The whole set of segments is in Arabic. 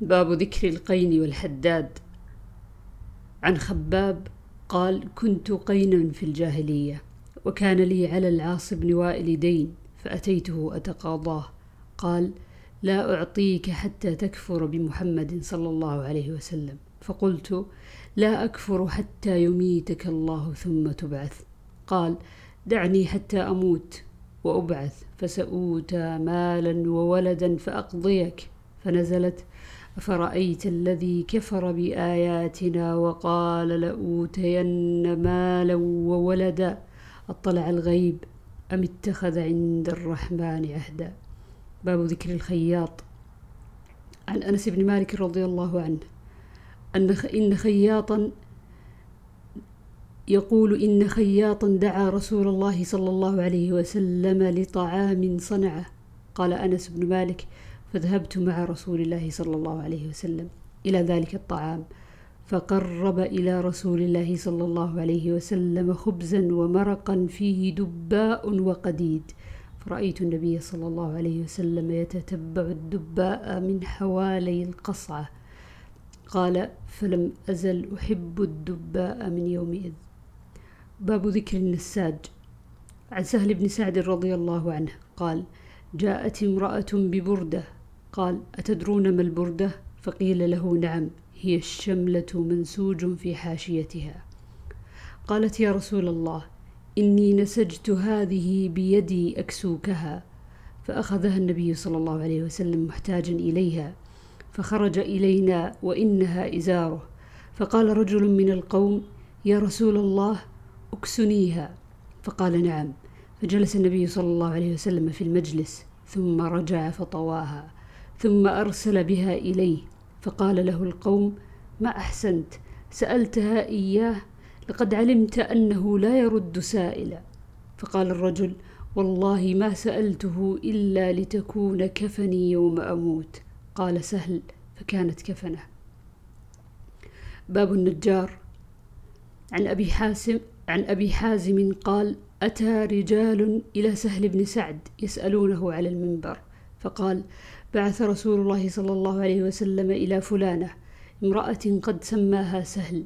باب ذكر القين والحداد. عن خباب قال كنت قينا في الجاهلية وكان لي على العاص بن وائل دين فأتيته أتقاضاه قال لا أعطيك حتى تكفر بمحمد صلى الله عليه وسلم. فقلت لا أكفر حتى يميتك الله ثم تبعث. قال دعني حتى أموت وأبعث فسأوتى مالا وولدا فأقضيك. فنزلت أفرأيت الذي كفر بآياتنا وقال لأوتين مالا وولدا أطلع الغيب أم اتخذ عند الرحمن عهدا؟ باب ذكر الخياط. عن أنس بن مالك رضي الله عنه أن إن خياطا يقول إن خياطا دعا رسول الله صلى الله عليه وسلم لطعام صنعه. قال أنس بن مالك فذهبت مع رسول الله صلى الله عليه وسلم إلى ذلك الطعام فقرب إلى رسول الله صلى الله عليه وسلم خبزا ومرقا فيه دباء وقديد. فرأيت النبي صلى الله عليه وسلم يتتبع الدباء من حوالي القصعة. قال فلم أزل أحب الدباء من يومئذ باب ذكر النساج. عن سهل بن سعد رضي الله عنه قال جاءت امرأة ببردة قال أتدرون ما البردة? فقيل له نعم هي الشملة منسوج في حاشيتها. قالت يا رسول الله إني نسجت هذه بيدي أكسوكها. فأخذها النبي صلى الله عليه وسلم محتاجا إليها. فخرج إلينا وإنها إزاره. فقال رجل من القوم يا رسول الله أكسنيها. فقال نعم. فجلس النبي صلى الله عليه وسلم في المجلس ثم رجع فطواها. ثم أرسل بها إليه فقال له القوم ما أحسنت؟ سألتها إياه لقد علمت أنه لا يرد سائلا. فقال الرجل والله ما سألته إلا لتكون كفني يوم أموت. قال سهل فكانت كفنة. باب النجار. عن أبي حاسم عن أبي حازم قال أتى رجال إلى سهل بن سعد يسألونه على المنبر. فقال بعث رسول الله صلى الله عليه وسلم إلى فلانة امرأة قد سماها سهل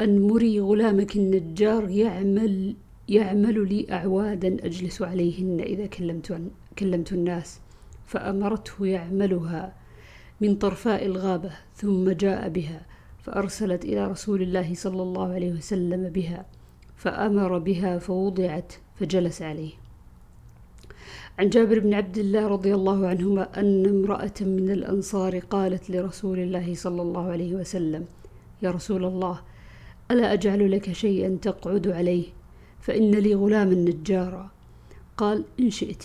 أن مري غلامك النجار يعمل يعمل لي أعوادا أجلس عليهن إذا كلمت, كلمت الناس فأمرته يعملها من طرفاء الغابة ثم جاء بها فأرسلت إلى رسول الله صلى الله عليه وسلم بها فأمر بها فوضعت فجلس عليه. عن جابر بن عبد الله رضي الله عنهما أن امرأة من الأنصار قالت لرسول الله صلى الله عليه وسلم يا رسول الله ألا أجعل لك شيئا تقعد عليه؟ فإن لي غلاما نجارا قال إن شئت.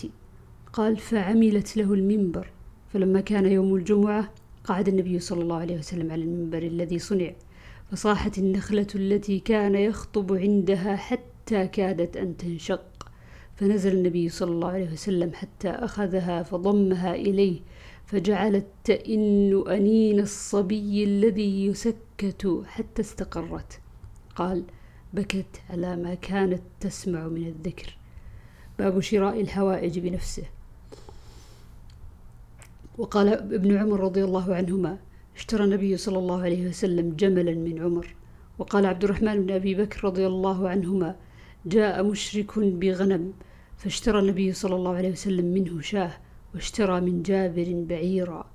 قال فعملت له المنبر. فلما كان يوم الجمعة قعد النبي صلى الله عليه وسلم على المنبر الذي صنع فصاحت النخلة التي كان يخطب عندها حتى كادت أن تنشق. فنزل النبي صلى الله عليه وسلم حتى أخذها فضمها إليه فجعلت تئن أنين الصبي الذي يسكت حتى استقرت. قال بكت على ما كانت تسمع من الذكر. باب شراء الحوائج بنفسه. وقال ابن عمر رضي الله عنهما اشترى النبي صلى الله عليه وسلم جملا من عمر. وقال عبد الرحمن بن أبي بكر رضي الله عنهما جاء مشرك بغنم فاشترى النبي صلى الله عليه وسلم منه شاه واشترى من جابر بعيرا.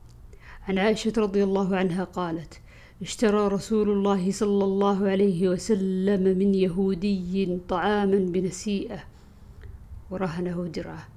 عن عائشة رضي الله عنها قالت اشترى رسول الله صلى الله عليه وسلم من يهودي طعاما بنسيئة ورهنه درعه.